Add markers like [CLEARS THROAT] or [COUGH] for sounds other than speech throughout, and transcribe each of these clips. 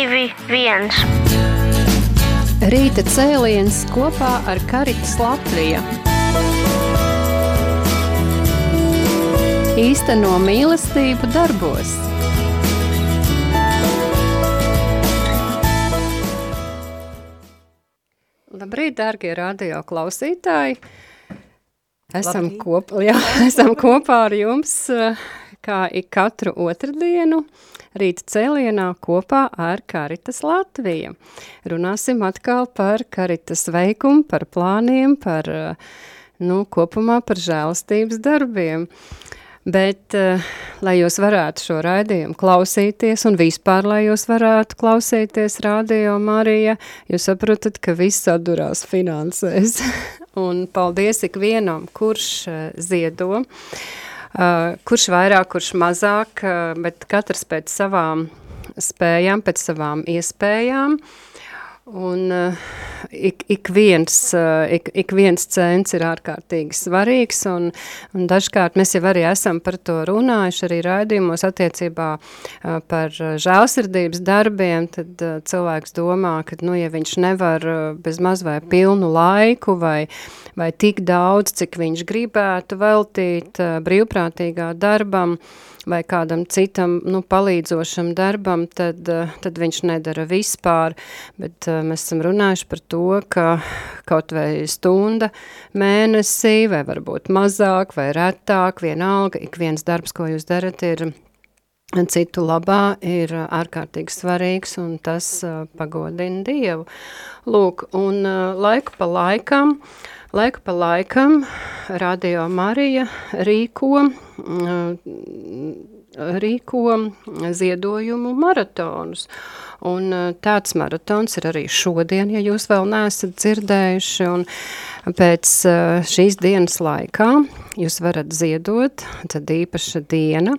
321. Rīta cēliens kopā ar Karitas Latviju. Īsteno mīlestību darbos. Labrīt, dārgie radio klausītāji! Esam, Labrīt. kop, [LAUGHS] jā, esam kopā ar jums, eh, kā ik katru otrdienu, rīta cēlienā kopā ar Karitas Latviju. Runāsim atkal par Karitas veikumu, par plāniem, par, eh, nu, kopumā par žēlastības darbiem. Bet, uh, lai jūs varētu šo raidījumu klausīties, un vispār, lai jūs varētu klausīties radio Marija, jūs saprotat, ka viss sadurās finansēs. [LAUGHS] un paldies ikvienam, kurš uh, ziedo, uh, kurš vairāk, kurš mazāk, uh, bet katrs pēc savām spējām, pēc savām iespējām. Un uh, ik, ik, viens, uh, ik, ik viens cents ir ārkārtīgi svarīgs, un, un dažkārt mēs jau arī esam par to runājuši arī raidījumos attiecībā uh, par uh, žēlsirdības darbiem, tad uh, cilvēks domā, ka, nu, ja viņš nevar uh, bez maz vai pilnu laiku vai, vai tik daudz, cik viņš gribētu veltīt uh, brīvprātīgā darbam, vai kādam citam nu, palīdzošam darbam, tad, uh, tad viņš nedara vispār, bet uh, mēs esam runājuši par to, ka kaut vai stunda mēnesī, vai varbūt mazāk, vai retāk, vienalga, ik viens darbs, ko jūs darat, ir citu labā, ir ārkārtīgi svarīgs, un tas uh, pagodina Dievu. Lūk, un uh, laiku pa laikam, laiku pa laikam Radio Marija rīko rīko ziedojumu maratonus. Un tāds maratons ir arī šodien, ja jūs vēl neesat dzirdējuši, un pēc šīs dienas laikā jūs varat ziedot, tad īpaša diena,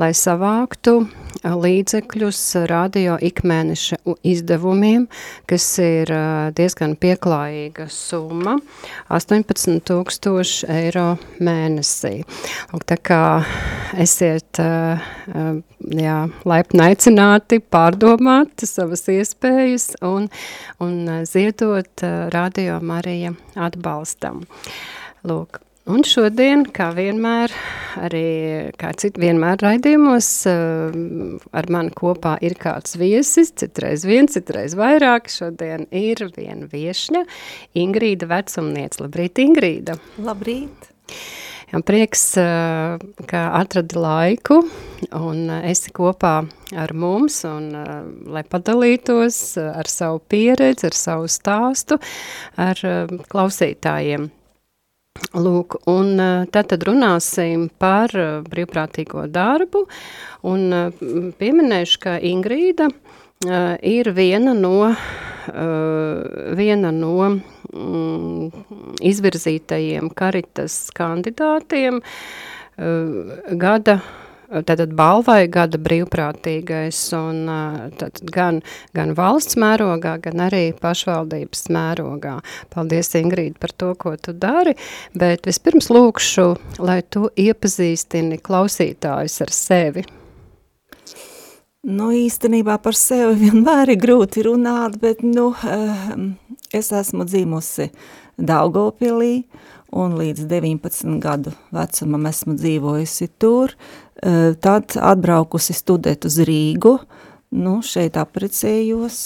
lai savāktu līdzekļus radio ikmēneša izdevumiem, kas ir diezgan pieklājīga summa, 18 tūkstoši eiro mēnesī. Un tā kā esiet jā, laipni aicināti pārdomāt savas iespējas un, un ziedot radio Marija atbalstam. Lūk, Un šodien, kā vienmēr, arī kā cit vienmēr raidījumos, ar mani kopā ir kāds viesis, citreiz viens, citreiz vairāk. Šodien ir viena viešņa, Ingrīda Vecumniec. Labrīt, Ingrīda! Labrīt! Jā, prieks, ka atradi laiku un esi kopā ar mums, un lai padalītos ar savu pieredzi, ar savu stāstu, ar klausītājiem. Lūk, un tad, tad runāsim par brīvprātīgo darbu, un pieminēšu, ka Ingrīda ir viena no, viena no mm, izvirzītajiem karitas kandidātiem gada tātad balvai gada brīvprātīgais un tātad gan, gan valsts mērogā, gan arī pašvaldības mērogā. Paldies, Ingrīda, par to, ko tu dari, bet vispirms lūkšu, lai tu iepazīstini klausītājus ar sevi. Nu, īstenībā par sevi [LAUGHS] vienmēr ir grūti runāt, bet, nu, es esmu dzīmusi Daugavpilī, un līdz 19 gadu vecumam esmu dzīvojusi tur, tad atbraukusi studēt uz Rīgu, nu, šeit aprecējos,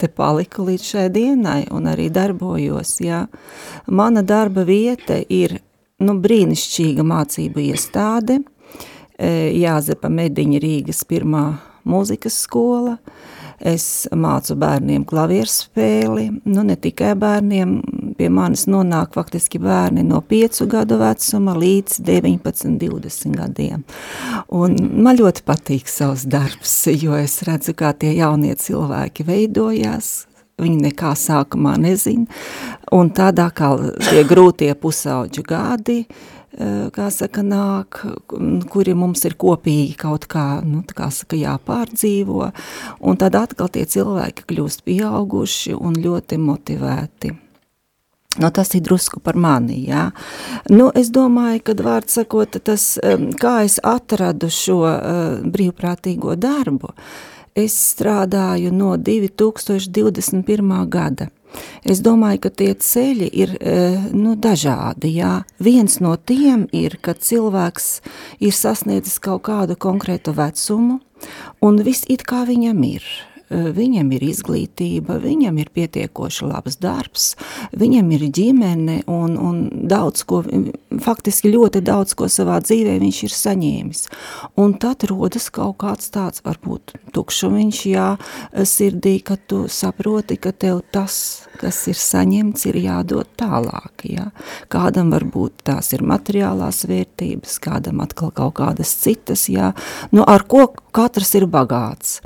te paliku līdz šai dienai un arī darbojos, jā. Mana darba vieta ir, nu, brīnišķīga mācību iestāde, Jāzepa Mediņa Rīgas pirmā mūzikas skola, es mācu bērniem klavierspēli, nu ne tikai bērniem, pie manis nonāk faktiski bērni no 5 gadu vecuma līdz 19, 20 gadiem. Un man ļoti patīk savs darbs, jo es redzu, kā tie jaunie cilvēki veidojās, viņi nekā sākumā nezina, un tādā kā tie grūtie pusauģu gadi, kā saka, nāk, kuri mums ir kopīgi kaut kā, nu, kā saka, jāpārdzīvo, un tad atkal tie cilvēki kļūst pieauguši un ļoti motivēti. Nu, tas ir drusku par mani, jā. Nu, es domāju, kad vārds sakot, tas, kā es atradu šo uh, brīvprātīgo darbu, es strādāju no 2021. gada. Es domāju, ka tie ceļi ir nu, dažādi. Jā. Viens no tiem ir, kad cilvēks ir sasniedzis kaut kādu konkrētu vecumu, un viss it kā viņam ir viņam ir izglītība, viņam ir pietiekoši labs darbs, viņam ir ģimene un, un daudz ko, faktiski ļoti daudz ko savā dzīvē viņš ir saņēmis. Un tad rodas kaut kāds tāds, varbūt tukšumiņš, jā, sirdī, ka tu saproti, ka tev tas, kas ir saņemts, ir jādod tālāk, jā. Kādam varbūt tās ir materiālās vērtības, kādam atkal kaut kādas citas, jā. Nu, ar ko katrs ir bagāts.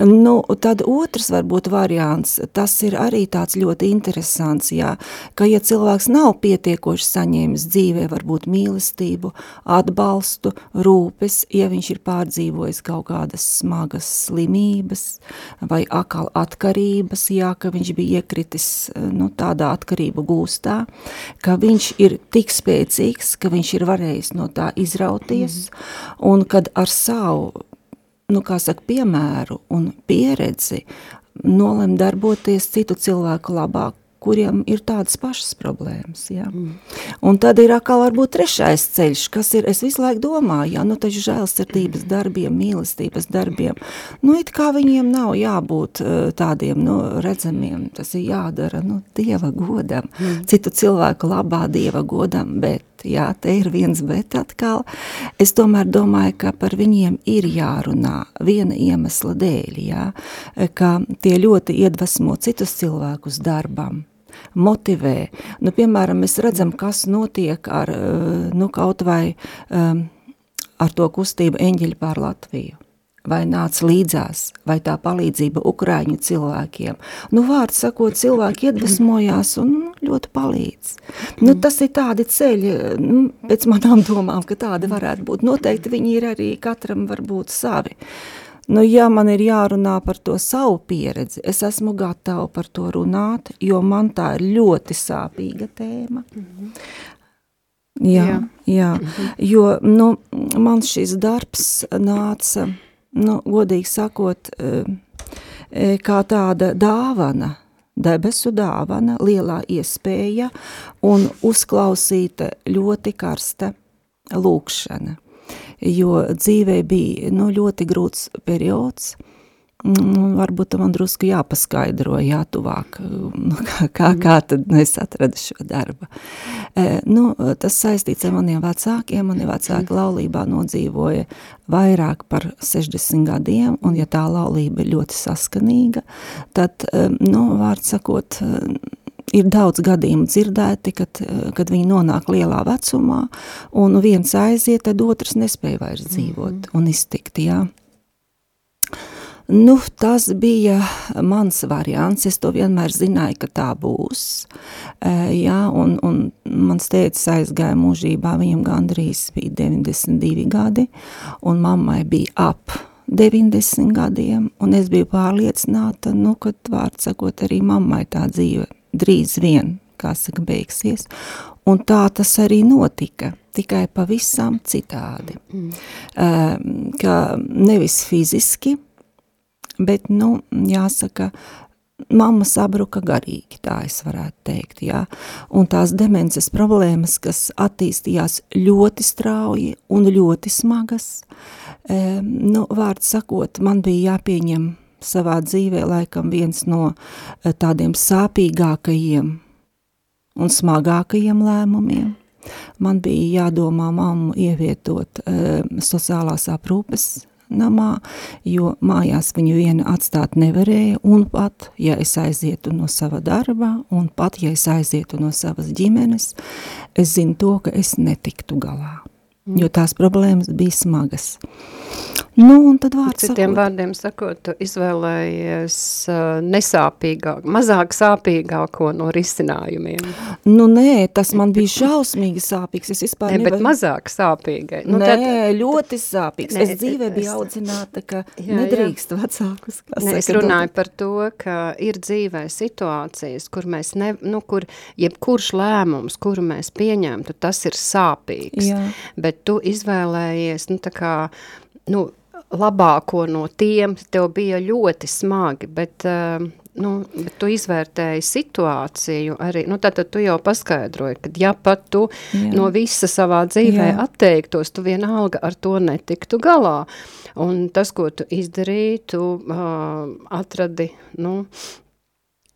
Nu, tad otrs varbūt variants, tas ir arī tāds ļoti interesants, jā, ka ja cilvēks nav pietiekoši saņēmis dzīvē varbūt mīlestību, atbalstu, rūpes, ja viņš ir pārdzīvojis kaut kādas smagas slimības vai akal atkarības, jā, ka viņš bija iekritis nu, tādā atkarību gūstā, ka viņš ir tik spēcīgs, ka viņš ir varējis no tā izrauties, mm. un kad ar savu nu, saka, piemēru un pieredzi nolem darboties citu cilvēku labāk, kuriem ir tādas pašas problēmas. Ja? Mm. Un tad ir atkal varbūt trešais ceļš, kas ir, es visu laiku domāju, ja, nu taču žēlsirdības darbiem, mīlestības darbiem, nu it kā viņiem nav jābūt uh, tādiem, nu, redzamiem, tas ir jādara, nu, Dieva godam, mm. citu cilvēku labā Dieva godam, bet jā, te ir viens bet atkal. Es tomēr domāju, ka par viņiem ir jārunā viena iemesla dēļ, jā, ka tie ļoti iedvesmo citus cilvēkus darbam motivē. Nu, piemēram, mēs redzam, kas notiek ar, nu, kaut vai um, ar to kustību eņģeļi pār Latviju vai nāc līdzās, vai tā palīdzība Ukraiņu cilvēkiem. Nu, vārds sakot, cilvēki iedvesmojās un ļoti palīdz. Nu, tas ir tādi ceļi, nu, pēc manām domām, ka tādi varētu būt. Noteikti viņi ir arī katram varbūt savi. Nu, ja man ir jārunā par to savu pieredzi, es esmu gatava par to runāt, jo man tā ir ļoti sāpīga tēma. Mm -hmm. Jā, jā. jā. Mm -hmm. jo nu, man šis darbs nāca nu, godīgi sakot, e, e, kā tāda dāvana, debesu dāvana, lielā iespēja un uzklausīta ļoti karsta lūkšana, jo dzīvē bija nu, ļoti grūts periods, Nu, varbūt man drusku jāpaskaidro, jātuvāk, [LAUGHS] nu, kā, kā, kā tad es atradu šo darbu. E, nu, tas saistīts ar maniem vecākiem. Mani vecāki laulībā nodzīvoja vairāk par 60 gadiem, un ja tā laulība ir ļoti saskanīga, tad, e, nu, vārds sakot, e, ir daudz gadījumu dzirdēti, kad, e, kad viņi nonāk lielā vecumā, un viens aiziet, tad otrs nespēja vairs dzīvot mm -hmm. un iztikt, jā. Nu, tas bija mans variants. Es to vienmēr zināju, ka tā būs. Jā, un, un mans tēcis aizgāja mūžībā, viņam gandrīz bija 92 gadi, un mammai bija ap 90 gadiem, un es biju pārliecināta, nu, kad vārds sakot, arī mammai tā dzīve drīz vien, kā saka, beigsies. Un tā tas arī notika, tikai pavisam citādi. Mm. Ka nevis fiziski, bet, nu, jāsaka, mamma sabruka garīgi, tā es varētu teikt, jā. Un tās demences problēmas, kas attīstījās ļoti strauji un ļoti smagas, e, nu, vārds sakot, man bija jāpieņem savā dzīvē laikam viens no e, tādiem sāpīgākajiem un smagākajiem lēmumiem. Man bija jādomā mammu ievietot e, sociālās aprūpes namā, jo mājās viņu vienu atstāt nevarēja, un pat, ja es aizietu no sava darba, un pat, ja es aizietu no savas ģimenes, es zinu to, ka es netiktu galā, jo tās problēmas bija smagas. Nu, un tad vārds Citiem sakot, vārdiem sakot, tu izvēlējies uh, nesāpīgāk, mazāk sāpīgāko no risinājumiem. Nu, nē, tas man bija šausmīgi sāpīgs. Es vispār ne, nevar... bet mazāk sāpīgai. Nu, nē, tad... ļoti sāpīgs. Nē, es dzīvē biju es... audzināta, ka jā, nedrīkst jā. vecākus. Nē, es runāju par to, ka ir dzīvē situācijas, kur mēs, ne, nu, kur jebkurš lēmums, kuru mēs pieņemtu, tas ir sāpīgs. Jā. Bet tu izvēlējies, nu, tā kā, nu, labāko no tiem, tev bija ļoti smagi, bet, uh, nu, bet tu izvērtēji situāciju arī, nu tātad tu jau paskaidroji, ka ja pat tu Jā. no visa savā dzīvē Jā. atteiktos, tu vienalga ar to netiktu galā. Un tas, ko tu izdarīji, tu uh, atradi, nu,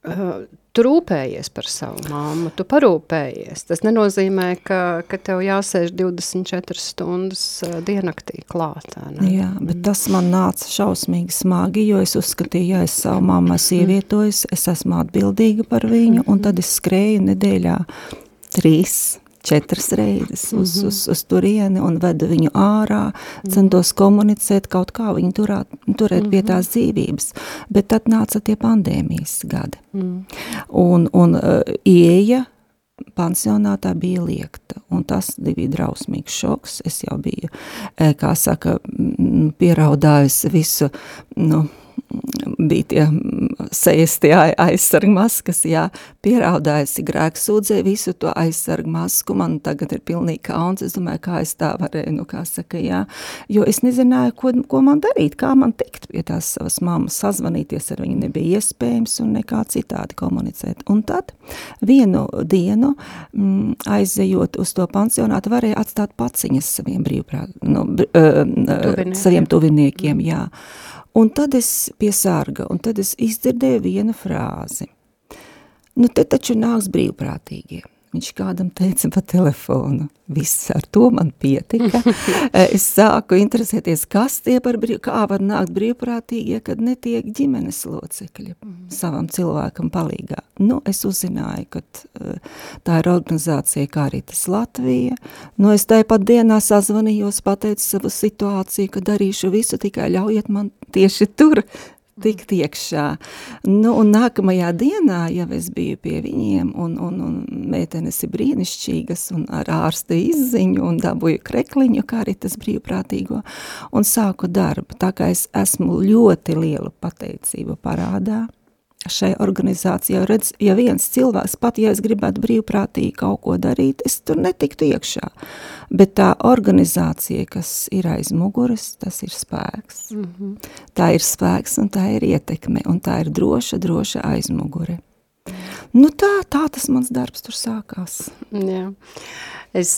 uh, tu rūpējies par savu māmu, tu parūpējies. Tas nenozīmē, ka, ka tev jāsēž 24 stundas uh, dienaktī klātā. Ne? Jā, bet tas man nāca šausmīgi smagi, jo es uzskatīju, ja es savu mammu esmu ievietojusi, es esmu atbildīga par viņu, un tad es skrēju nedēļā trīs četras reizes uz, mm -hmm. uz, uz turieni un vedu viņu ārā, centos komunicēt, kaut kā viņu turāt, turēt mm -hmm. pie mhm. tās dzīvības. Bet tad nāca tie pandēmijas gadi. Mm. Un, un uh, ieja pansionātā bija liekta, un tas bija drausmīgs šoks. Es jau biju, kā saka, pieraudājusi visu, nu, bija tie sejas tie aizsarga maskas, jā, pieraudājusi grēku sūdzē visu to aizsarga masku, man tagad ir pilnīgi kauns, es domāju, kā es tā varēju, nu kā saka, jā, jo es nezināju, ko, ko man darīt, kā man tikt pie tās savas mammas, sazvanīties ar viņu nebija iespējams un nekā citādi komunicēt. Un tad vienu dienu mm, aizejot uz to pansionātu varēja atstāt paciņas saviem brīvprāt, nu, uh, uh, saviem tuviniekiem, jā. Un tad es pie sārga, un tad es izdzirdēju vienu frāzi. Nu, te taču nāks brīvprātīgie. Viņš kādam teica pa telefonu. Viss ar to man pietika. [LAUGHS] es sāku interesēties, kas tie par brīv, kā var nākt brīvprātīgie, kad netiek ģimenes locekļi mhm. savam cilvēkam palīgā. Nu, es uzzināju, ka uh, tā ir organizācija Karitas Latvija. Nu, es tāpat dienā sazvanījos, pateicu savu situāciju, ka darīšu visu, tikai ļaujiet man tieši tur tikt iekšā. Nu, un nākamajā dienā, ja es biju pie viņiem, un, un, un meitenes ir brīnišķīgas, un ar ārste izziņu, un dabūju krekliņu, kā arī tas brīvprātīgo, un sāku darbu. Tā kā es esmu ļoti lielu pateicību parādā, šai organizācijai. Redz, ja viens cilvēks, pat ja es gribētu brīvprātīgi kaut ko darīt, es tur netiktu iekšā. Bet tā organizācija, kas ir aiz muguras, tas ir spēks. Mm -hmm. Tā ir spēks un tā ir ietekme, un tā ir droša, droša aizmugure. Nu tā, tā tas mans darbs tur sākās. Jā. Es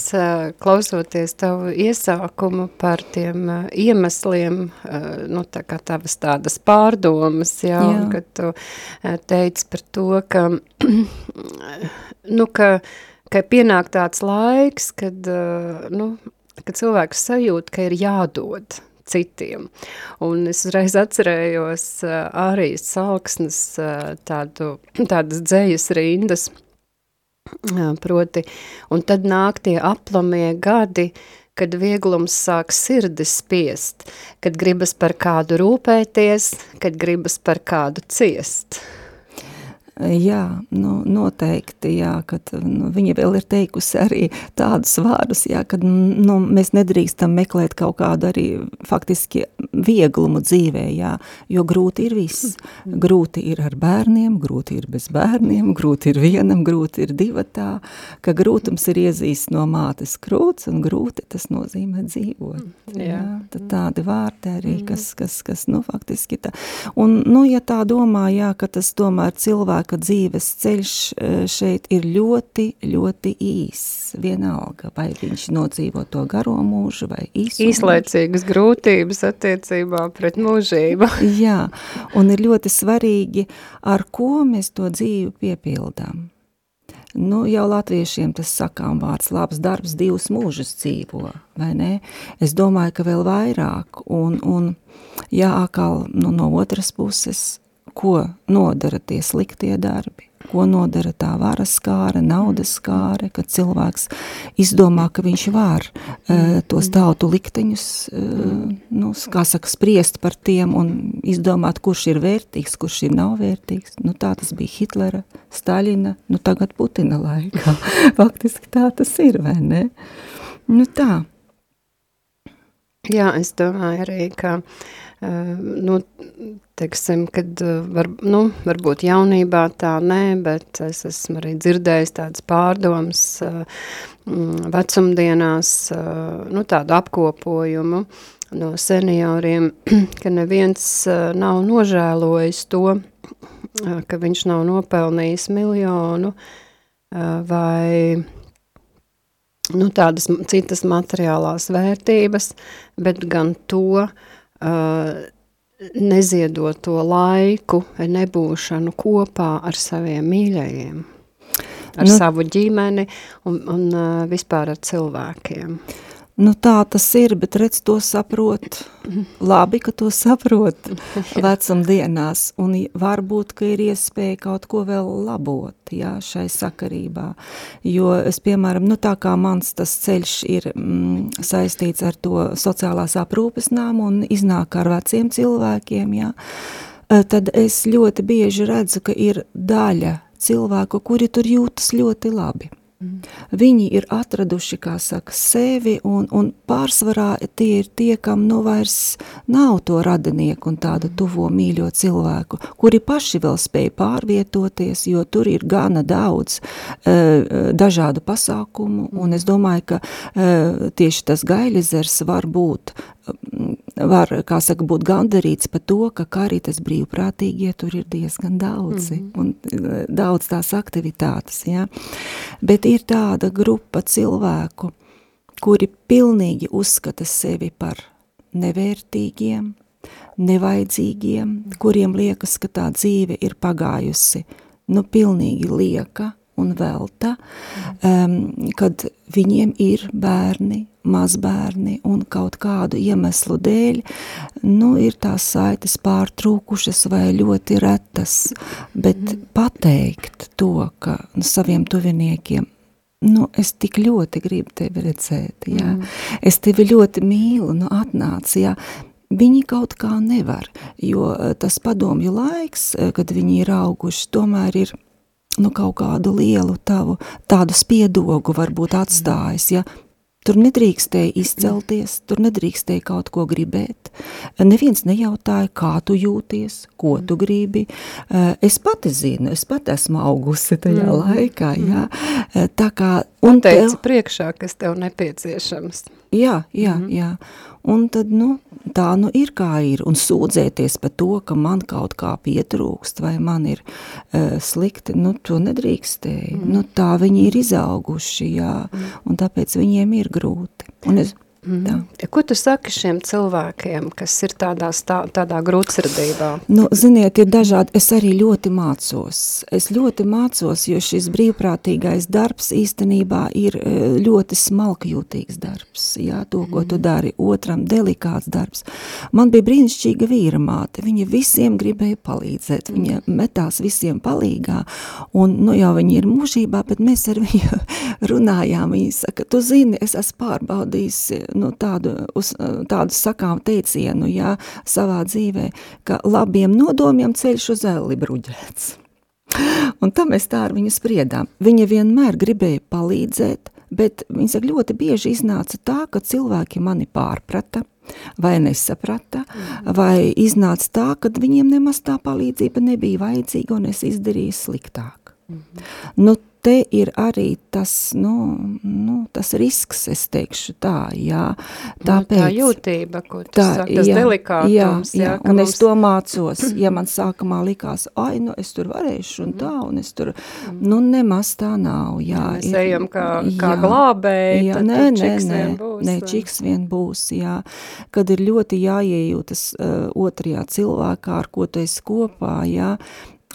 klausoties tavu iesākumu par tiem iemesliem, nu tā kā tavas tādas pārdomas, jā, jā. kad tu teici par to, ka, [CLEARS THROAT] nu, ka, ka pienāk tāds laiks, kad, nu, kad cilvēks sajūt, ka ir jādod citiem. Un es uzreiz atcerējos arī salksnes tādu, tādas dzējas rindas, Proti, un tad nāk tie aplamie gadi, kad vieglums sāk sirdis spiest, kad gribas par kādu rūpēties, kad gribas par kādu ciest. Jā, nu, noteikti, jā, kad nu, viņa vēl ir teikusi arī tādus vārdus, jā, kad nu, mēs nedrīkstam meklēt kaut kādu arī faktiski vieglumu dzīvē, jā, jo grūti ir viss. Grūti ir ar bērniem, grūti ir bez bērniem, grūti ir vienam, grūti ir divatā, ka grūtums ir iezīst no mātes krūts un grūti tas nozīmē dzīvot. Jā, jā tad tādi vārdi arī, kas, kas, kas, nu, faktiski tā. Un, nu, ja tā domā, jā, ka tas tomēr cilvēks cilvēka dzīves ceļš eh, šeit ir ļoti, ļoti īs. Vienalga, vai viņš nodzīvo to garo mūžu vai īsu Īslaicīgas grūtības attiecībā pret mūžību. [LAUGHS] Jā, un ir ļoti svarīgi, ar ko mēs to dzīvi piepildām. Nu, jau latviešiem tas sakām vārds labs darbs divus mūžus dzīvo, vai ne? Es domāju, ka vēl vairāk, un, un jā, akal, nu, no otras puses, ko nodara tie sliktie darbi, ko nodara tā varas skāra, naudas skāra, kad cilvēks izdomā, ka viņš var uh, tos tautu likteņus, uh, nu, kā saka, spriest par tiem un izdomāt, kurš ir vērtīgs, kurš ir nav vērtīgs. Nu, tā tas bija Hitlera, Staļina, nu tagad Putina laikā. [LAUGHS] Faktiski tā tas ir, vai ne? Nu tā. Jā, es domāju arī, ka uh, nu, teiksim, kad var, nu, varbūt jaunībā tā nē, bet es esmu arī dzirdējis tādas pārdomas uh, vecumdienās, uh, nu, tādu apkopojumu no senioriem, [CLEARS THROAT] ka neviens nav nožēlojis to, ka viņš nav nopelnījis miljonu vai nu, tādas citas materiālās vērtības, bet gan to uh, neziedot to laiku, nebūšanu kopā ar saviem mīļajiem, ar nu, savu ģimeni un, un vispār ar cilvēkiem. Nu, tā tas ir, bet redz, to saprot. Labi, ka to saprot [LAUGHS] vecumdienās, un varbūt, ka ir iespēja kaut ko vēl labot, jā, šai sakarībā. Jo es, piemēram, nu tā kā mans tas ceļš ir mm, saistīts ar to sociālās aprūpes nāmu un iznāk ar veciem cilvēkiem, jā, eh, tad es ļoti bieži redzu, ka ir daļa cilvēku, kuri tur jūtas ļoti labi. Mm. Viņi ir atraduši, kā saka, sevi, un, un pārsvarā tie ir tie, kam nu vairs nav to radinieku un tādu tuvo mīļo cilvēku, kuri paši vēl spēj pārvietoties, jo tur ir gana daudz uh, dažādu pasākumu, un es domāju, ka uh, tieši tas gaļizers var būt var, kā saka, būt gandarīts par to, ka karitas brīvprātīgie tur ir diezgan daudzi mm -hmm. un e, daudz tās aktivitātes, ja? bet ir tāda grupa cilvēku, kuri pilnīgi uzskata sevi par nevērtīgiem, nevajadzīgiem, kuriem liekas, ka tā dzīve ir pagājusi, nu, pilnīgi lieka, un velta, um, kad viņiem ir bērni, mazbērni un kaut kādu iemeslu dēļ, nu, ir tās saites pārtrūkušas vai ļoti retas, bet mm. pateikt to, ka nu, saviem tuviniekiem, nu, es tik ļoti gribu tevi redzēt, jā, mm. es tevi ļoti mīlu, nu, atnāc, jā, Viņi kaut kā nevar, jo eh, tas padomju laiks, eh, kad viņi ir auguši, tomēr ir nu, kaut kādu lielu tavu, tādu spiedogu varbūt atstājis, ja, Tur nedrīkstēja izcelties, tur nedrīkstēja kaut ko gribēt. Neviens nejautāja, kā tu jūties, ko tu gribi. Eh, es pati zinu, es pati esmu augusi tajā mm. laikā, jā. Eh, tā kā... Un teici tev... priekšā, kas tev nepieciešams. Jā, jā, mm -hmm. jā. Un tad, nu, tā nu ir kā ir, un sūdzēties par to, ka man kaut kā pietrūkst, vai man ir uh, slikti, nu, to nedrīkstēja. Mm. Nu, tā viņi ir izauguši, jā, mm. un tāpēc viņiem ir grūti. Un es, Mm. Tā. Ko tu saki šiem cilvēkiem, kas ir tādā, stā, tādā grūtsirdībā? Nu, ziniet, ir dažādi, es arī ļoti mācos. Es ļoti mācos, jo šis brīvprātīgais darbs īstenībā ir e, ļoti smalkjūtīgs darbs. Jā, to, ko tu dari, otram delikāts darbs. Man bija brīnišķīga vīra māte, viņa visiem gribēja palīdzēt, viņa metās visiem palīgā, un nu jau viņa ir mūžībā, bet mēs ar viņu [LAUGHS] runājām, viņa saka, tu zini, es esmu pārbaudījis nu, tādu, uz, tādu sakām teicienu jā, savā dzīvē, ka labiem nodomiem ceļš uz elli bruģēts. Un tam mēs tā ar viņu spriedām. Viņa vienmēr gribēja palīdzēt, bet viņa ļoti bieži iznāca tā, ka cilvēki mani pārprata, vai nesaprata, mm. vai iznāca tā, ka viņiem nemaz tā palīdzība nebija vajadzīga un es izdarīju sliktāk. Mm. Nu, te ir arī tas, nu, nu, tas risks, es teikšu tā, jā. Tāpēc, nu, tā jūtība, ko tu tā, saki, tas jā, delikātums. Jā, jā, jā un mums... es to mācos, [CLEARS THROAT] ja man sākumā likās, ai, nu, es tur varēšu un tā, un es tur, nu, nemaz tā nav, jā. Mēs ir, ejam kā, kā jā, glābēji, jā, tad nē, nē, nē, būs. Nē, čiks vien būs, jā. Kad ir ļoti jāiejūtas uh, otrajā cilvēkā, ar ko tu esi kopā, jā,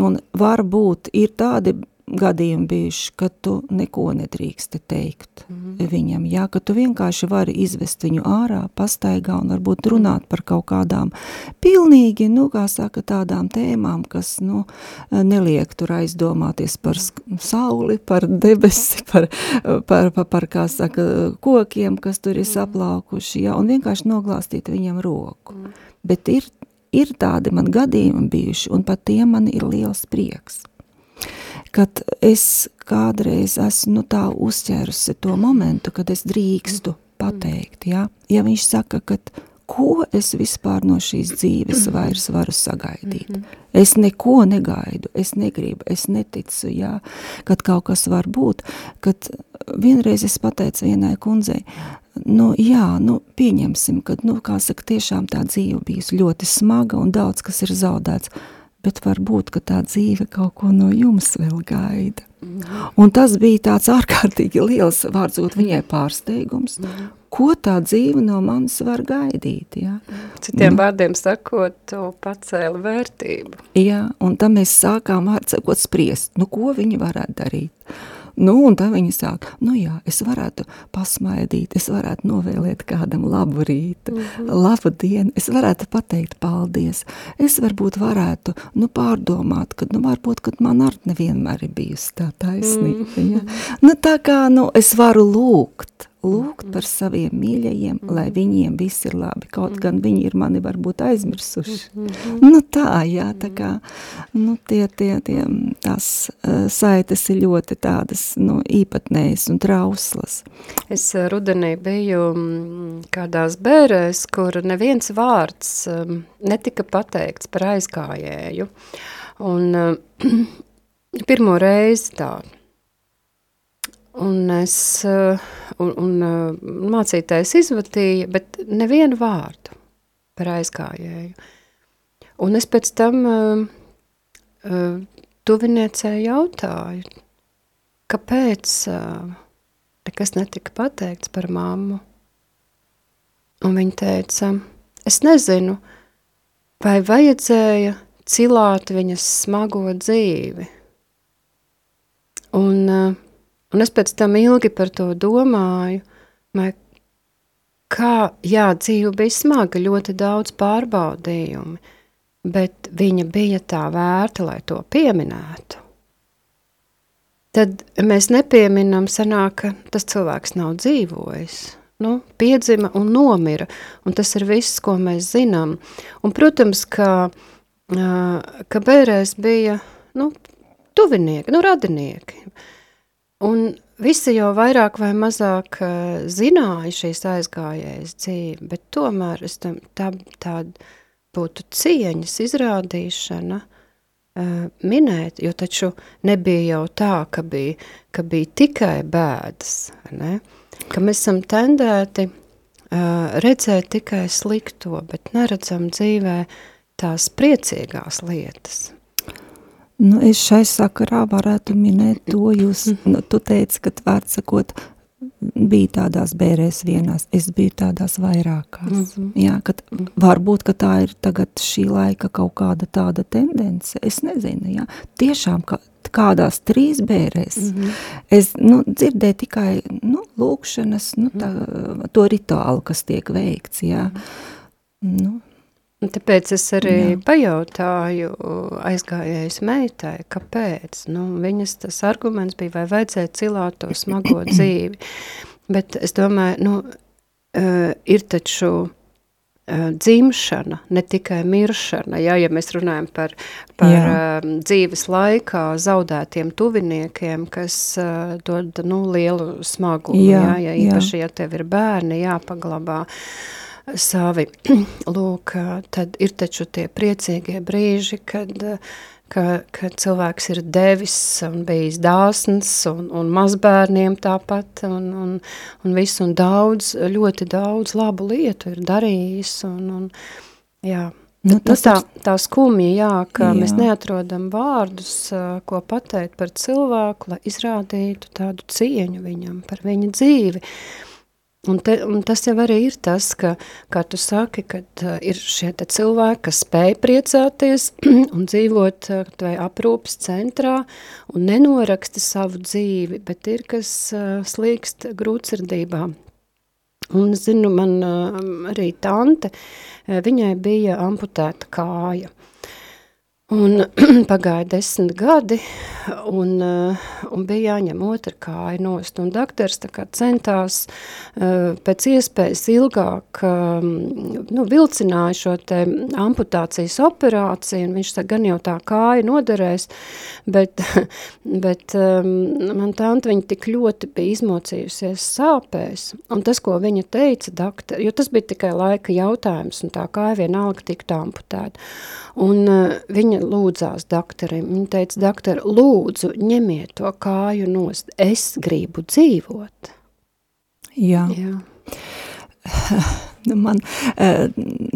un varbūt ir tādi gadījumi bijuši, ka tu neko nedrīksti teikt mm -hmm. viņam, jā, ka tu vienkārši vari izvest viņu ārā, pastaigā un varbūt runāt par kaut kādām pilnīgi, nu, kā saka, tādām tēmām, kas, nu, neliek tur aizdomāties par sauli, par debesi, [LAUGHS] par, par, par, par kā saka, kokiem, kas tur ir saplaukuši, jā, un vienkārši noglāstīt viņam roku. Mm. Bet ir, ir tādi man gadījumi bijuši, un pat tiem man ir liels prieks kad es kādreiz esmu nu, tā uzķērusi to momentu, kad es drīkstu pateikt, ja, ja viņš saka, ka ko es vispār no šīs dzīves Mhm. vairs varu sagaidīt. Es neko negaidu, es negribu, es neticu, jā, kad kaut kas var būt, kad vienreiz es pateicu vienai kundzei, nu jā, nu pieņemsim, kad, nu, kā saka, tiešām tā dzīve bijusi ļoti smaga un daudz kas ir zaudēts, bet varbūt, tā dzīve kaut ko no jums vēl gaida. Un tas bija tāds [LAUGHS] ārkārtīgi liels vārdzot viņai pārsteigums, ko tā dzīve no manis var gaidīt, jā. Citiem vārdiem sakot, tu pacēli vērtību. Jā, un tad mēs sākām ar sakot spriest, nu ko viņi varētu darīt. Nu, un tad viņi sāk, nu jā, es varētu pasmaidīt, es varētu novēlēt kādam labu rītu, mm -hmm. labu dienu, es varētu pateikt paldies, es varbūt varētu, nu, pārdomāt, ka, nu, varbūt, kad man arī nevienmēr ir bijusi tā taisnība, mm -hmm. ja? Nu, tā kā, nu, es varu lūgt, lūgt par saviem mīļajiem, lai viņiem viss ir labi, kaut gan viņi ir mani varbūt aizmirsuši. Nu tā, jā, tā kā, nu tie, tie, tie, tās uh, saites ir ļoti tādas, nu, īpatnējas un trauslas. Es uh, rudenī biju kādās bērēs, kur neviens vārds um, netika pateikts par aizgājēju. Un uh, [CLEARS THROAT] pirmo reizi tā, Un es, un, un mācītājs izvatīja, bet nevienu vārdu par aizgājēju. Un es pēc tam uh, uh, tuviniecē jautāju, kāpēc uh, nekas netika pateikts par mammu. Un viņa teica, es nezinu, vai vajadzēja cilāt viņas smago dzīvi. Un uh, Un es pēc tam ilgi par to domāju, kā, jā, dzīve bija smaga, ļoti daudz pārbaudījumi, bet viņa bija tā vērta, lai to pieminētu. Tad mēs nepieminam, sanāk, ka tas cilvēks nav dzīvojis. Nu, piedzima un nomira, un tas ir viss, ko mēs zinām. Un, protams, ka, ka bērēs bija nu, tuvinieki, nu, radinieki. Un visi jau vairāk vai mazāk uh, zināja šīs aizgājējas dzīvi, bet tomēr es tam, tā, tā būtu cieņas izrādīšana uh, minēt, jo taču nebija jau tā, ka bija, ka bija tikai bēdas, ne? ka mēs esam tendēti uh, redzēt tikai slikto, bet neredzam dzīvē tās priecīgās lietas. Nu, es šai sakarā varētu minēt to, jūs, nu, tu teici, ka vārds sakot, bija tādās bērēs vienās, es biju tādās vairākās. Mm -hmm. Jā, kad varbūt, ka tā ir tagad šī laika kaut kāda tāda tendence, es nezinu, jā. Tiešām, ka kādās trīs bērēs, mm -hmm. es, nu, dzirdēju tikai, nu, lūkšanas, nu, tā, to rituālu, kas tiek veikts, jā. Mm -hmm. Nu, Un tāpēc es arī Jā. pajautāju aizgājējas meitai, kāpēc. Nu, viņas tas arguments bija, vai vajadzēja cilāt to smago [COUGHS] dzīvi. Bet es domāju, nu, uh, ir taču uh, dzimšana, ne tikai miršana. Jā, ja mēs runājam par, par uh, dzīves laikā zaudētiem tuviniekiem, kas dod nu, lielu smagumu, jā, jā, ja īpaši, jā. ja tev ir bērni jāpaglabā. Uh, savi. [CLEARS THROAT] Lūk, tad ir taču tie priecīgie brīži, kad, ka, kad cilvēks ir devis un bijis dāsns un, un mazbērniem tāpat un, un, un visu un daudz, ļoti daudz labu lietu ir darījis un, un jā. Nu, tas nu, tā, tā skumja, jā, ka jā. mēs neatrodam vārdus, ko pateikt par cilvēku, lai izrādītu tādu cieņu viņam, par viņa dzīvi. Uh, Un, te, un tas jau arī ir tas, ka, kā tu saki, kad uh, ir šie cilvēki, kas spēj priecāties [CLEARS THROAT] un dzīvot uh, vai aprūpas centrā un nenoraksta savu dzīvi, bet ir, kas uh, slīkst grūtsirdībā. Un, zinu, man uh, arī tante, uh, viņai bija amputēta kāja. Un [CLEARS THROAT] pagāja desmit gadi, un, uh, un bija jāņem otra kāja nost. Un doktors centās uh, pēc iespējas ilgāk, um, nu, vilcināja šo te amputācijas operāciju, un viņš tā gan jau tā kāja noderēs, bet, [LAUGHS] bet um, man tante viņa tik ļoti bija izmocījusies sāpēs. Un tas, ko viņa teica, doktor, jo tas bija tikai laika jautājums, un tā kāja vienalga tiktu amputēta. Un uh, viņa lūdzās doktorim, viņa teica, doktor, lūdzu, ņemiet to kāju nost, es gribu dzīvot. Jā. Jā. [LAUGHS] Nu, man, eh,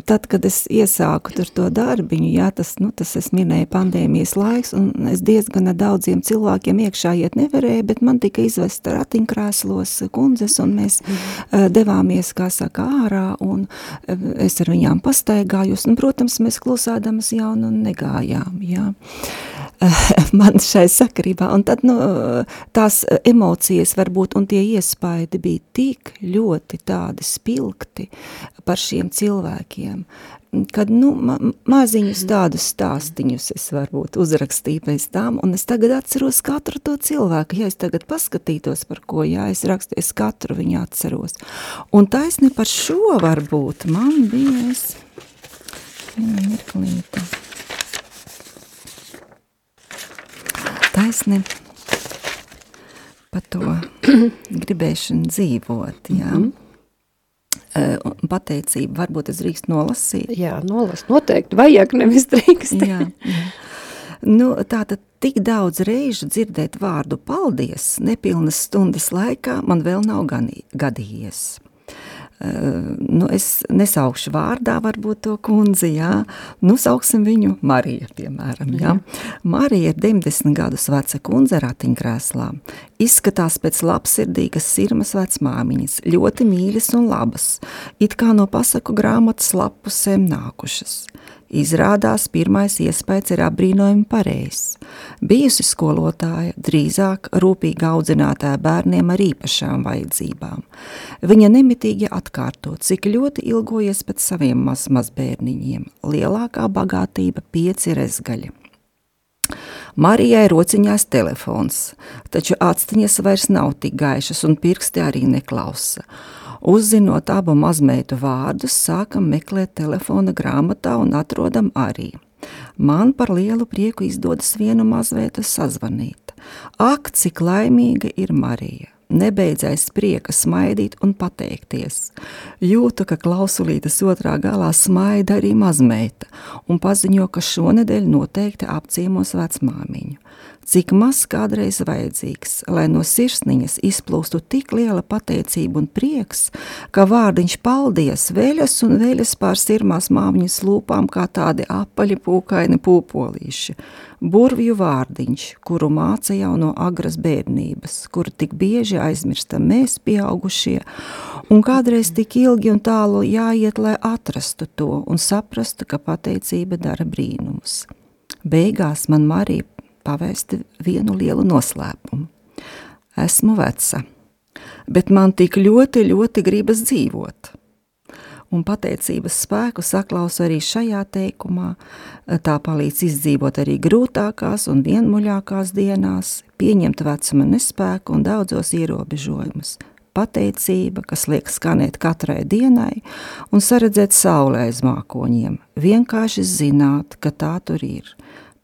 tad, kad es iesāku to darbiņu, jā, tas, nu, tas es minēju pandēmijas laiks, un es diezgan daudziem cilvēkiem iekšā iet nevarēju, bet man tika izvest ratiņkrēslos kundzes, un mēs mm. devāmies, kā saka, ārā, un eh, es ar viņām pastaigājos, un, protams, mēs klusādamas jau nu negājām, jā. [LAUGHS] man šai sakarībā, un tad, nu, tās emocijas varbūt, un tie iespaidi bija tik ļoti tādi spilgti par šiem cilvēkiem, kad, nu, ma maziņus tādus stāstiņus es varbūt uzrakstīju pēc tām, un es tagad atceros katru to cilvēku, ja es tagad paskatītos par ko, jā, es rakstu, es katru viņu atceros, un taisni par šo varbūt man bija, es, mirklīte, taisni par to [CLEARS THROAT] gribēšanu dzīvot, jā. Mm -hmm. Pateicība, varbūt es drīkst nolasīt. Jā, nolas, noteikti vajag, nevis drīkst. jā, jā. Nu, tātad tik daudz reižu dzirdēt vārdu paldies nepilnas stundas laikā man vēl nav gadījies. Uh, nu, es nesaukšu vārdā, varbūt to kundzi, jā. Nu, sauksim viņu Marija, piemēram, jā. jā. Marija ir 90 gadus veca kundze ratiņkrēslā. Izskatās pēc labsirdīgas sirmas vecmāmiņas, ļoti mīļas un labas, it kā no pasaku grāmatas lapusēm nākušas. Izrādās pirmais iespējas ir apbrīnojami pareizs. Bijusi skolotāja, drīzāk rūpīgi audzinātāja bērniem ar īpašām vajadzībām. Viņa nemitīgi atkārto, cik ļoti ilgojies pēc saviem maz mazbērniņiem. Lielākā bagātība pieci rezgaļi. Marijai rociņās telefons, taču actiņas vairs nav tik gaišas un pirksti arī neklausa. Uzzinot abu mazmeitu vārdus, sākam meklēt telefona grāmatā un atrodam arī. Man par lielu prieku izdodas vienu mazvietu sazvanīt. Ak, cik laimīga ir Marija! Nebeidzais prieka smaidīt un pateikties. Jūtu, ka klausulītes otrā galā smaida arī mazmeita un paziņo, ka šonedēļ noteikti apciemos vecmāmiņu cik maz kādreiz vajadzīgs, lai no sirsniņas izplūstu tik liela pateicība un prieks, ka vārdiņš paldies veļas un veļas pār sirmās māmiņas lūpām kā tādi apaļi pūkaini pūpolīši, burvju vārdiņš, kuru māca jau no agras bērnības, kuru tik bieži aizmirstam mēs pieaugušie, un kādreiz tik ilgi un tālu jāiet, lai atrastu to un saprastu, ka pateicība dara brīnumus. Beigās man Marija pavēst vienu lielu noslēpumu. Esmu veca, bet man tik ļoti, ļoti gribas dzīvot. Un pateicības spēku saklausu arī šajā teikumā, tā palīdz izdzīvot arī grūtākās un vienmuļākās dienās, pieņemt vecuma nespēku un daudzos ierobežojumus. Pateicība, kas liek skanēt katrai dienai un saredzēt saulē aiz mākoņiem, vienkārši zināt, ka tā tur ir –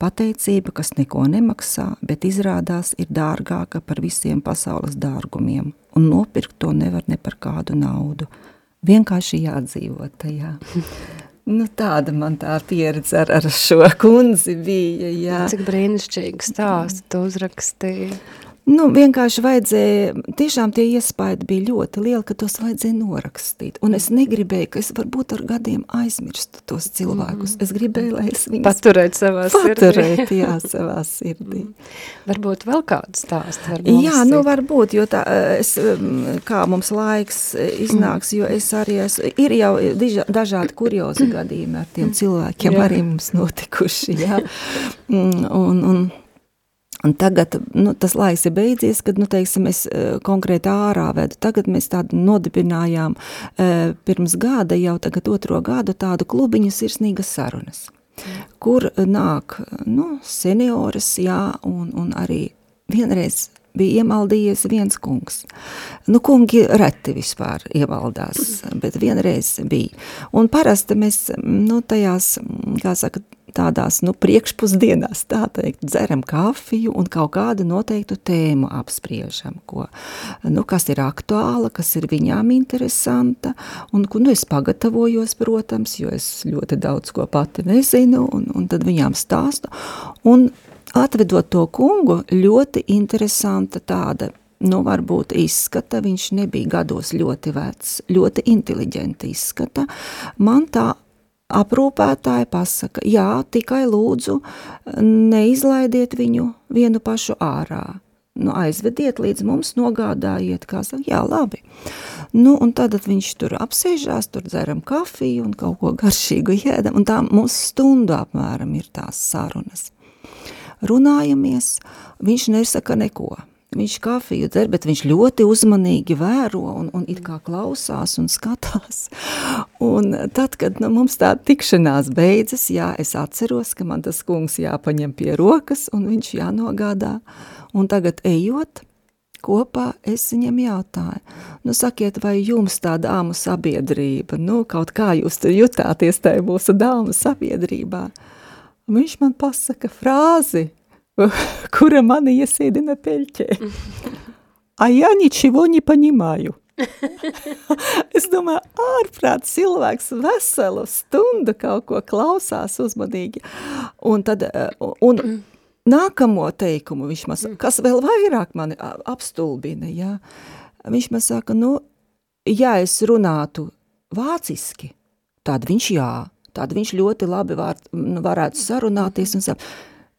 Pateicība, kas neko nemaksā, bet izrādās ir dārgāka par visiem pasaules dārgumiem, un nopirkt to nevar ne par kādu naudu. Vienkārši jādzīvot tajā. [LAUGHS] Nu, tāda man tā pieredze ar, ar šo kundzi bija. Jā. Cik brīnišķīgi stāstu tu uzrakstīji. Nu, vienkārši vajadzēja, tiešām tie iespaidi bija ļoti lieli, ka tos vajadzēja norakstīt. Un es negribēju, ka es varbūt ar gadiem aizmirstu tos cilvēkus. Es gribēju, lai es viņus paturēt savā sirdī. Paturēt, jā, savā sirdī. varbūt vēl kādu stāstu var Jā, nu varbūt, jo tā, es, kā mums laiks iznāks, jo es arī esmu, ir jau dažādi kuriozi gadījumi ar tiem cilvēkiem, jā. arī mums notikuši, jā. Un, un, un Un tagad nu, tas laiks ir beidzies, kad nu, teiksim, es uh, konkrēti ārā vedu. Tagad mēs tādu nodibinājām uh, pirms gada, jau tagad otro gadu, tādu klubiņu sirsnīgas sarunas. kur nāk nu, senioras, jā, un, un arī vienreiz bija iemaldījies viens kungs. Nu, kungi reti vispār ievaldās, bet vienreiz bija. Un parasti mēs, nu, tajās, kā saka, tādās, nu, priekšpusdienās, tā teikt, dzeram kafiju un kaut kādu noteiktu tēmu apspriežam, ko, nu, kas ir aktuāla, kas ir viņām interesanta, un, nu, es pagatavojos, protams, jo es ļoti daudz ko pati nezinu, un, un tad viņām stāstu, un Atvedot to kungu, ļoti interesanta tāda, nu varbūt izskata, viņš nebija gados ļoti vecs, ļoti inteliģenti izskata. Man tā aprūpētāji pasaka, jā, tikai lūdzu neizlaidiet viņu vienu pašu ārā. Nu, aizvediet līdz mums, nogādājiet, kā saka, jā, labi. Nu, un tad viņš tur apsēžās, tur dzeram kafiju un kaut ko garšīgu ēdam, un tā mūsu stundu apmēram ir tās sarunas runājamies, viņš nesaka neko. Viņš kafiju dzer, bet viņš ļoti uzmanīgi vēro un, un it kā klausās un skatās. Un tad, kad nu, mums tā tikšanās beidzas, jā, es atceros, ka man tas kungs jāpaņem pie rokas un viņš jānogādā. Un tagad ejot, kopā es viņam jautāju, nu sakiet, vai jums tā dāmu sabiedrība, nu kaut kā jūs tur jutāties tajā mūsu dāmu sabiedrībā? Viņš man pasaka frāzi, kura mani iesēdina peļķē. A ja ničего не понимаю. es domāju, ārprāt, cilvēks veselu stundu kaut ko klausās uzmanīgi. Un tad, un nākamo teikumu viņš man saka, kas vēl vairāk mani apstulbina, jā. Viņš man saka, nu, ja es runātu vāciski, tad viņš jā, Tad viņš ļoti labi var, nu, varētu sarunāties un sap.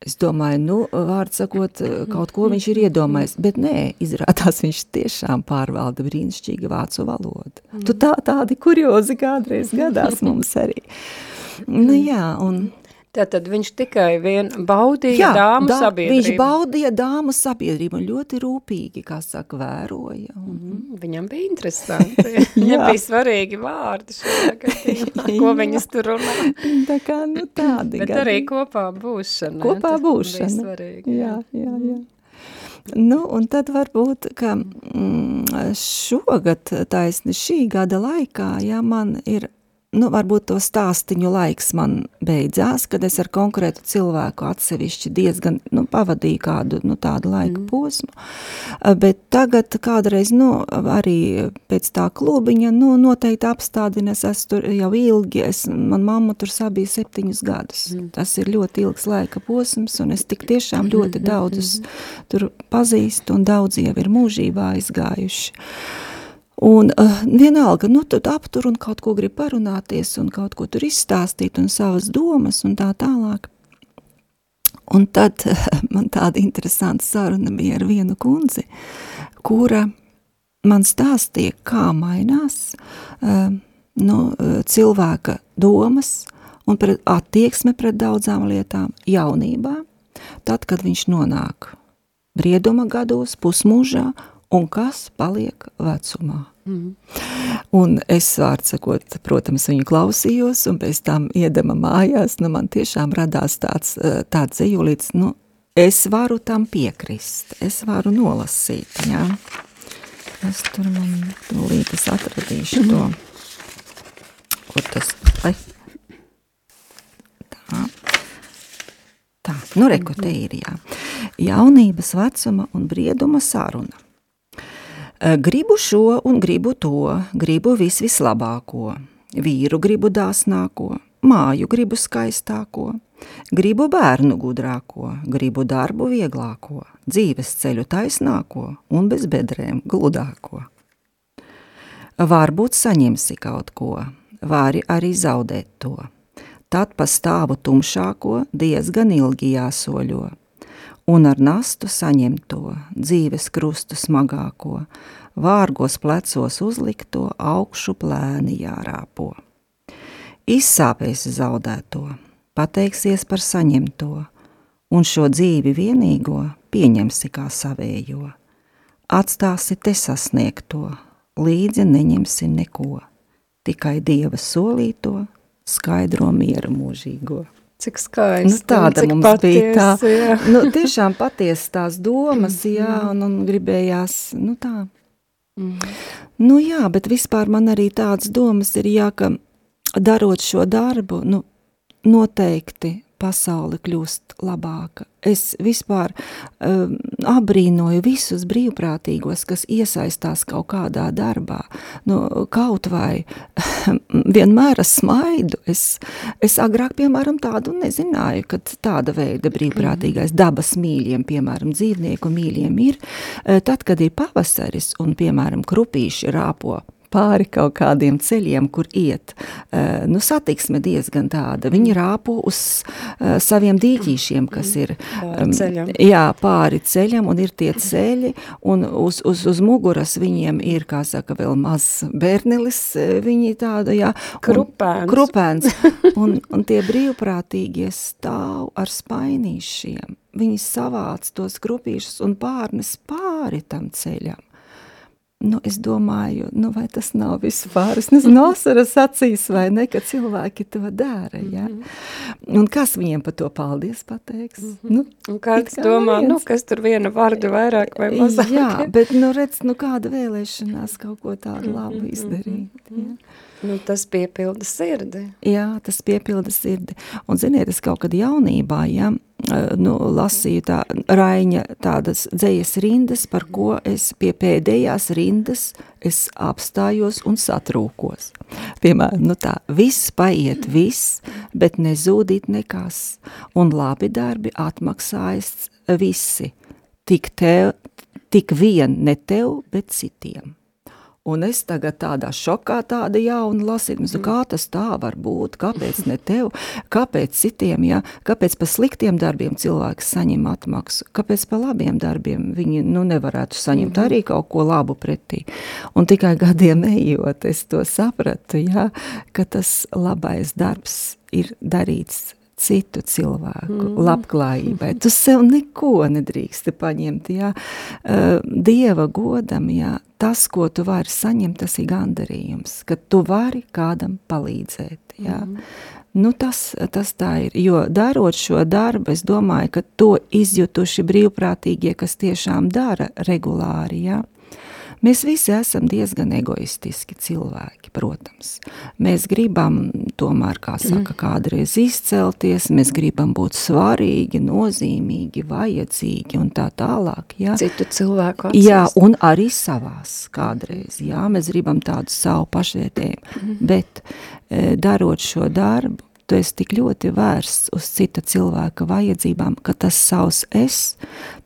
Es domāju, nu, vārds sakot, kaut ko viņš ir iedomājis, bet nē, izrādās viņš tiešām pārvalda brīnišķīgu vācu valodu. Mm. Tu tā, tādi kuriozi kādreiz gadās mums arī. Nu jā, un Tātad viņš tikai vien baudīja Jā, dāmu da, sabiedrību. viņš baudīja dāmu sabiedrību un ļoti rūpīgi, kā saka, vēroja. Un... Mm, viņam bija interesanti. [LAUGHS] viņam bija svarīgi vārdi šajā gadījumā, [LAUGHS] ko viņas tur runā. Tā kā, nu tādi Bet gadi. arī kopā būšana. Kopā būšana. Svarīgi, jā, jā, jā. jā. Nu, un tad varbūt, ka mm, šogad taisni šī gada laikā, ja man ir nu, varbūt to stāstiņu laiks man beidzās, kad es ar konkrētu cilvēku atsevišķi diezgan, nu, pavadīju kādu, nu, tādu laika mm. posmu, bet tagad kādreiz, nu, arī pēc tā klubiņa, nu, noteikti apstādinies, es tur jau ilgi, es, man mamma tur sabija septiņus gadus, mm. tas ir ļoti ilgs laika posms, un es tik tiešām ļoti mm-hmm. daudzus tur pazīstu, un daudz jau ir mūžībā aizgājuši. Un uh, vienalga, nu tad aptur un kaut ko grib parunāties un kaut ko tur izstāstīt un savas domas un tā tālāk. Un tad uh, [LAUGHS] man tāda interesanta saruna bija ar vienu kundzi, kura man stāstīja, kā mainās uh, nu, cilvēka domas un pret, attieksme pret daudzām lietām jaunībā, tad, kad viņš nonāk brieduma gados, pusmūžā un kas paliek vecumā. Mm. Un es, vārds sakot, protams, viņu klausījos, un pēc tam iedama mājās, nu man tiešām radās tāds, eh, tāds ejulīts, nu, es varu tam piekrist, es varu nolasīt, jā. Es tur man, tūlīt es atradīšu to, kur tas, ai, tā, tā, nu reku te ir, jā. Jaunības vecuma un brieduma saruna. Eh, gribu šo un gribu to, gribu vis vislabāko, vīru gribu dāsnāko, māju gribu skaistāko, gribu bērnu gudrāko, gribu darbu vieglāko, dzīves ceļu taisnāko un bez bedrēm gludāko. Varbūt saņemsi kaut ko, vari arī zaudēt to. Tad pa stāvu tumšāko diezgan ilgi jāsoļo un ar nastu saņemto, dzīves krustu smagāko, vārgos plecos uzlikto, augšu plēni jārāpo. Izsāpēsi zaudēto, pateiksies par saņemto, un šo dzīvi vienīgo pieņemsi kā savējo. Atstāsi te sasniegto, līdzi neņemsi neko, tikai Dieva solīto, skaidro miera mūžīgo. Cik skaisti. Nu, tāda cik mums patiesi, bija tā. Jā. [LAUGHS] Nu, tiešām patiesi tās domas, jā, un, un gribējās, nu tā. Mm. Nu jā, bet vispār man arī tādas domas ir, jā, ka darot šo darbu, nu, noteikti pasaule kļūst labāka. Es vispār um, abrīnoju visus brīvprātīgos, kas iesaistās kaut kādā darbā. Nu, kaut vai [LAUGHS] vienmēr es smaidu. Es, es agrāk, piemēram, tādu nezināju, ka tāda veida brīvprātīgais dabas mīļiem, piemēram, dzīvnieku mīļiem ir. Eh, tad, kad ir pavasaris un, piemēram, krupīši rāpo pāri kaut kādiem ceļiem, kur iet. Uh, nu, satiksme diezgan tāda. Viņi rāpo uz uh, saviem dīķīšiem, kas ir Pāri ceļam. jā, pāri ceļam, un ir tie ceļi, un uz, uz, uz muguras viņiem ir, kā saka, vēl maz bērnelis, eh, viņi tāda, jā. un- Krupēns. Krupēns. [LAUGHS] Un, un tie brīvprātīgie stāv ar spainīšiem. Viņi savāc tos krupīšus un pārnes pāri tam ceļam. Nu, es domāju, nu, vai tas nav vispār, es nezinu, asaras acīs vai ne, ka cilvēki to dara, ja? Un kas viņiem par to paldies pateiks? Nu, Un kāds kā domā, nu, neviens. kas tur viena vārdu vairāk vai mazāk? Jā, [LAUGHS] bet, nu, redz, nu, kāda vēlēšanās kaut ko tādu labu izdarīt, ja? Nu, tas piepilda sirdi. Jā, tas piepilda sirdi. Un, ziniet, es kaut kad jaunībā, ja, nu, lasīju tā Raiņa tādas dzējas rindas, par ko es pie pēdējās rindas apstājos un satrūkos. Piemēram, nu tā, viss paiet viss, bet nezūdīt nekas. Un labi darbi atmaksājas visi. Tik, tev, tik vien ne tev, bet citiem. Un es tagad tādā šokā, tāda jauna lasīju, nu, kā tas tā var būt, kāpēc ne tev, kāpēc citiem, ja? kāpēc par sliktiem darbiem cilvēks saņem atmaksu, kāpēc par labiem darbiem viņi nu, nevarētu saņemt arī kaut ko labu pretī. Un tikai gadiem ejot, es to sapratu, ja? ka tas labais darbs ir darīts citu cilvēku mm. labklājībai. Tu sev neko nedrīksti paņemt, jā. Uh, Dieva godam, jā, tas, ko tu vari saņemt, tas ir gandarījums, ka tu vari kādam palīdzēt, jā. Mm. Nu, tas, tas tā ir, jo darot šo darbu, es domāju, ka to izjutuši brīvprātīgie, kas tiešām dara regulāri, jā. Mēs visi esam diezgan egoistiski cilvēki, protams. Mēs gribam tomēr, kā saka, kādreiz izcelties, mēs gribam būt svarīgi, nozīmīgi, vajadzīgi un tā tālāk. Jā, Citu cilvēku acīs. jā un arī savās kādreiz. Jā, mēs gribam tādu savu pašvērtējumu, bet e, darot šo darbu, tu esi tik ļoti vērsts uz cita cilvēka vajadzībām, ka tas savs es,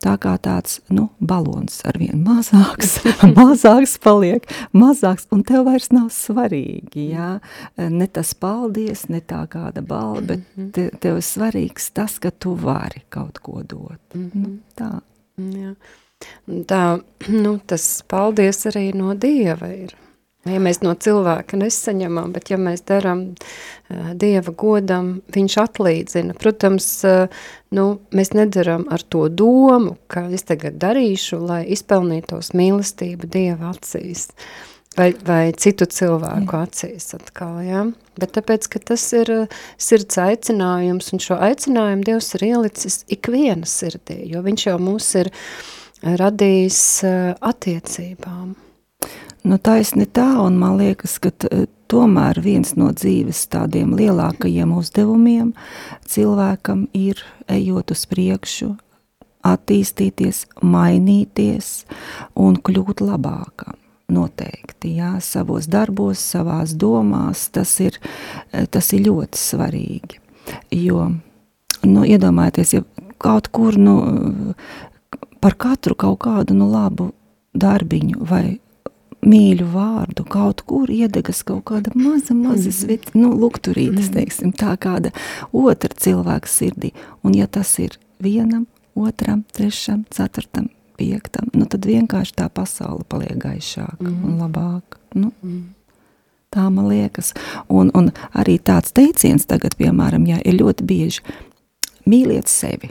tā kā tāds, nu, balons ar vien mazāks, [LAUGHS] mazāks paliek, mazāks, un tev vairs nav svarīgi, jā, ne tas paldies, ne tā kāda balva, bet te, tev ir svarīgs tas, ka tu vari kaut ko dot. Nu, tā. Jā. Tā, [CLEARS THROAT] nu, tas paldies arī no Dieva ir. Ja mēs no cilvēka nesaņemam, bet ja mēs darām uh, Dieva godam, viņš atlīdzina. Protams, uh, nu, mēs nedaram ar to domu, ka es tagad darīšu, lai izpelnītos mīlestību Dieva acīs vai, vai citu cilvēku acīs atkal, ja? Bet tāpēc, ka tas ir uh, sirds aicinājums, un šo aicinājumu Dievs ir ielicis ikviena sirdī, jo viņš jau mūs ir radījis attiecībām. Nu, taisni tā, un man liekas, ka t- tomēr viens no dzīves tādiem lielākajiem uzdevumiem cilvēkam ir ejot uz priekšu, attīstīties, mainīties un kļūt labākam. Noteikti, jā, savos darbos, savās domās, tas ir, tas ir ļoti svarīgi. Jo, nu, iedomājieties, ja kaut kur, nu, par katru kaut kādu, nu, labu darbiņu vai mīļu vārdu, kaut kur iedegas kaut kāda maza, maza svit, nu, lukturītes, teiksim, tā kāda otra cilvēka sirdī. Un ja tas ir vienam, otram, trešam, ceturtam, piektam, nu, tad vienkārši tā pasaule paliek gaišāka un labāka. Nu, Tā man liekas. Un, un arī tāds teiciens tagad, piemēram, jā, ir ļoti bieži mīliet sevi.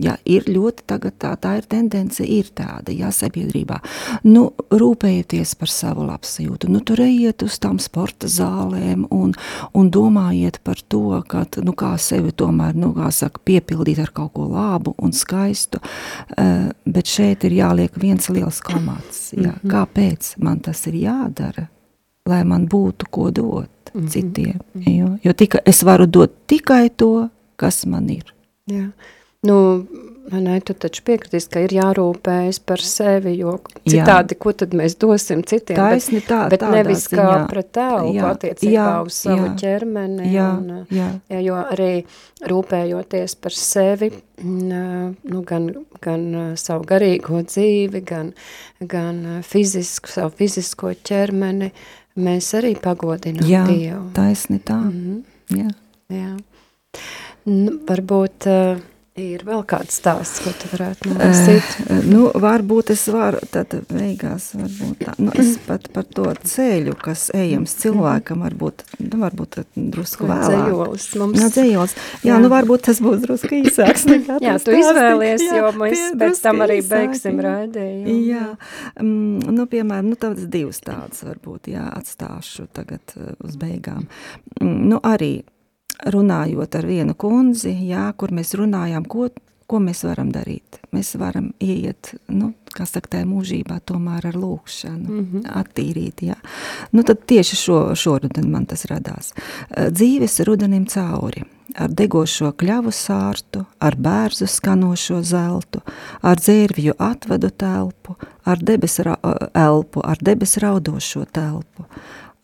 Ja, ir ļoti tagad tā, tā ir tendence, ir tāda, jā, sabiedrībā. Nu, rūpējieties par savu labsajūtu, nu, tur ejiet uz tām sporta zālēm un, un domājiet par to, ka, nu, kā sevi tomēr, nu, kā saka, piepildīt ar kaut ko labu un skaistu, uh, bet šeit ir jāliek viens liels komats, jā, mhm. kāpēc man tas ir jādara, lai man būtu ko dot mhm. citiem, jo, jo tika, es varu dot tikai to, kas man ir. Jā. Nu, Nē, tu taču piekritīs, ka ir jārūpējas par sevi, jo citādi, jā. ko tad mēs dosim citiem? Taisni tā, bet, bet nevis kā ziņā. pret telpu jā, attiecībā jā, uz savu jā, ķermeni. Jā, un, jā. Jā, jo arī rūpējoties par sevi, nu, gan, gan savu garīgo dzīvi, gan, gan fizisku, savu fizisko ķermeni, mēs arī pagodinām jā, Dievu. Taisni tā. Mm -hmm. jā. jā. Nu, varbūt uh, ir vēl kāds stāsts, ko tu varētu nolasīt? Uh, nu, varbūt es varu, tad beigās varbūt tā. Nu, es pat par to ceļu, kas ejams cilvēkam, varbūt, nu, varbūt drusku Vai vēlāk. Dzējolis mums. Jā, dzējolis. Jā, jā, nu, varbūt tas būs drusku īsāks nekā [LAUGHS] Jā, tu izvēlies, jā, jo mēs pēc tam arī īsāk, beigsim raidījumu. Jā, um, nu, piemēram, nu, tādas divas tādas varbūt, jā, atstāšu tagad uh, uz beigām. Um, nu, arī runājot ar vienu kundzi, jā, kur mēs runājām, ko, ko mēs varam darīt. Mēs varam ieiet, nu, kā saka, tajā mūžībā tomēr ar lūkšanu, mm -hmm. attīrīt, jā. Nu, tad tieši šo, šoruden man tas radās. Dzīves rudenim cauri, ar degošo kļavu sārtu, ar bērzu skanošo zeltu, ar dzērvju atvadu telpu, ar debes ra elpu, ar debes raudošo telpu,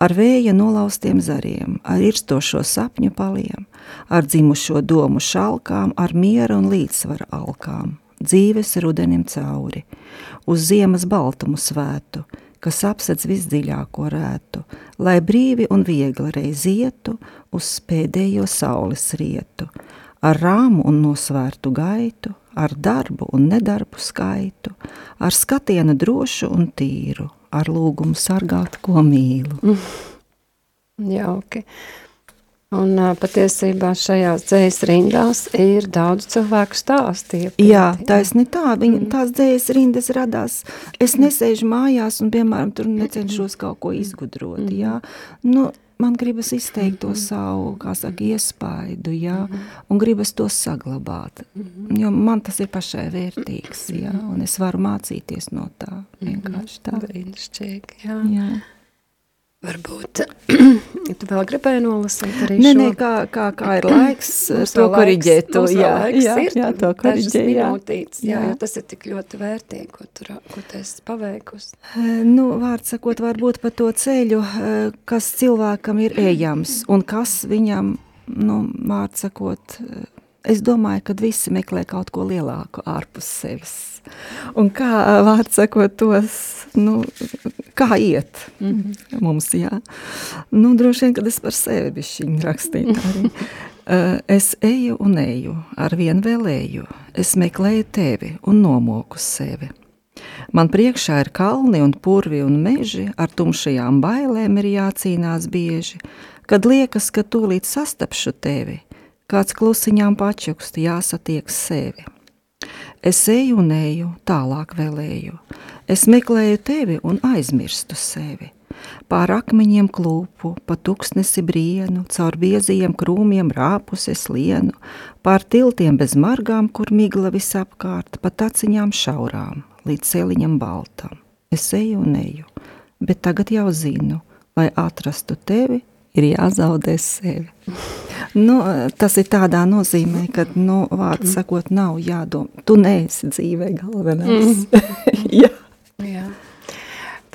ar vēja nolaustiem zariem, ar irstošo sapņu paliem, ar dzimušo domu šalkām, ar miera un līdzsvara alkām, dzīves rudenim cauri, uz ziemas baltumu svētu, kas apsedz visdziļāko rētu, lai brīvi un viegli reiz ietu uz pēdējo saules rietu, ar rāmu un nosvērtu gaitu, ar darbu un nedarbu skaitu, ar skatienu drošu un tīru, ar lūgumu sargāt, ko mīlu. [LAUGHS] Mm. Jauki. Un patiesībā šajās dzējas rindās ir daudz cilvēku stāsti. Jā, taisni tā, viņa, mm. tās dzējas rindas radās. Es nesēžu mājās un, piemēram, tur necenšos kaut ko izgudrot, mm. jā. Nu, man gribas izteikt to mhm. savu, kā saka, iespaidu, jā, mhm. un gribas to saglabāt, mhm. jo man tas ir pašai vērtīgs, jā, un es varu mācīties no tā, vienkārši tā. Brīnišķīgi, jā. jā. Varbūt [CLEARS THROAT] tu vēl gribēji nolasīt arī ne, šo? Nē, kā, kā, kā ir laiks [CLEARS THROAT] to koriģēt. To, jā, jā, ir, jā, to koriģēt. Jā. Minūtītes, jā, jā, jo tas ir tik ļoti vērtīgi, ko tu, ko tu esi paveikusi. Nu, vārds sakot, varbūt par to ceļu, kas cilvēkam ir ejams un kas viņam, nu, vārds sakot, es domāju, ka visi meklē kaut ko lielāku ārpus sevis Un kā vārds sakot tos, nu, kā iet mm -hmm. mums, jā. Nu, droši vien, kad es par sevi bišķiņu rakstīju arī. [LAUGHS] Es eju un eju, ar vien vēl eju, es meklēju tevi un nomoku sevi. Man priekšā ir kalni un purvi un meži, ar tumšajām bailēm ir jācīnās bieži, kad liekas, ka tūlīt sastapšu tevi, kāds klusiņām pačukst jāsatiek sevi. Es eju un eju, tālāk vēlēju. Es meklēju tevi un aizmirstu sevi. Pār akmeņiem klūpu, pa tuksnesi brienu, caur biezajiem krūmiem rāpus es lienu, pār tiltiem bez margām, kur migla visapkārt, pa taciņām šaurām, līdz celiņam baltam. Es eju un eju, bet tagad jau zinu, lai atrastu tevi, ir jāzaudē sevi. Nu, tas ir tādā nozīmē, ka, nu, vārds sakot, nav jādomā. Tu neesi dzīvē galvenais. Mm. [LAUGHS] Jā. Jā.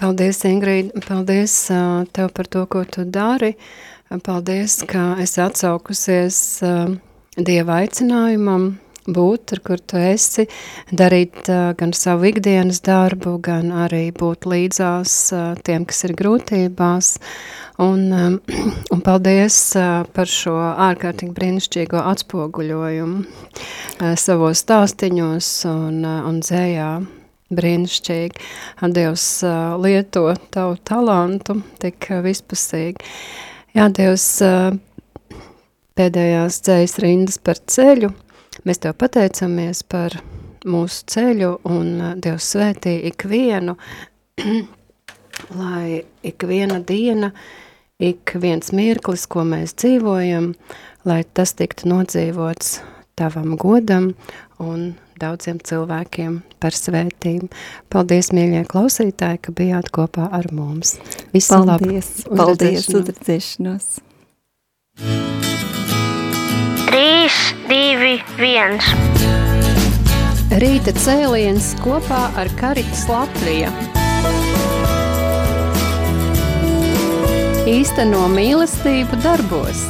Paldies, Ingrīd, paldies uh, tev par to, ko tu dari. Paldies, ka esi atsaukusies uh, Dieva aicinājumam, būt, ar kur tu esi, darīt uh, gan savu ikdienas darbu, gan arī būt līdzās uh, tiem, kas ir grūtībās. Un, um, [CLEARS THROAT] un paldies uh, par šo ārkārtīgi brīnišķīgo atspoguļojumu uh, savos stāstiņos un, uh, un dzējā. Brīnišķīgi. Dievs uh, lieto tavu talantu tik uh, vispusīgi. Jā, Dievs uh, pēdējās dzējas rindas par ceļu – Mēs Tev pateicamies par mūsu ceļu un Dievs svētī ikvienu, [CLEARS THROAT] lai ikviena diena, ik viens mirklis, ko mēs dzīvojam, lai tas tiktu nodzīvots Tavam godam un daudziem cilvēkiem par svētību. Paldies, mīļie klausītāji, ka bijāt kopā ar mums. Visu paldies, labu! Paldies, uzredzēšanos! 3, 2, 1 Rīta cēliens kopā ar Karitas Latviju. Īsteno mīlestību darbos.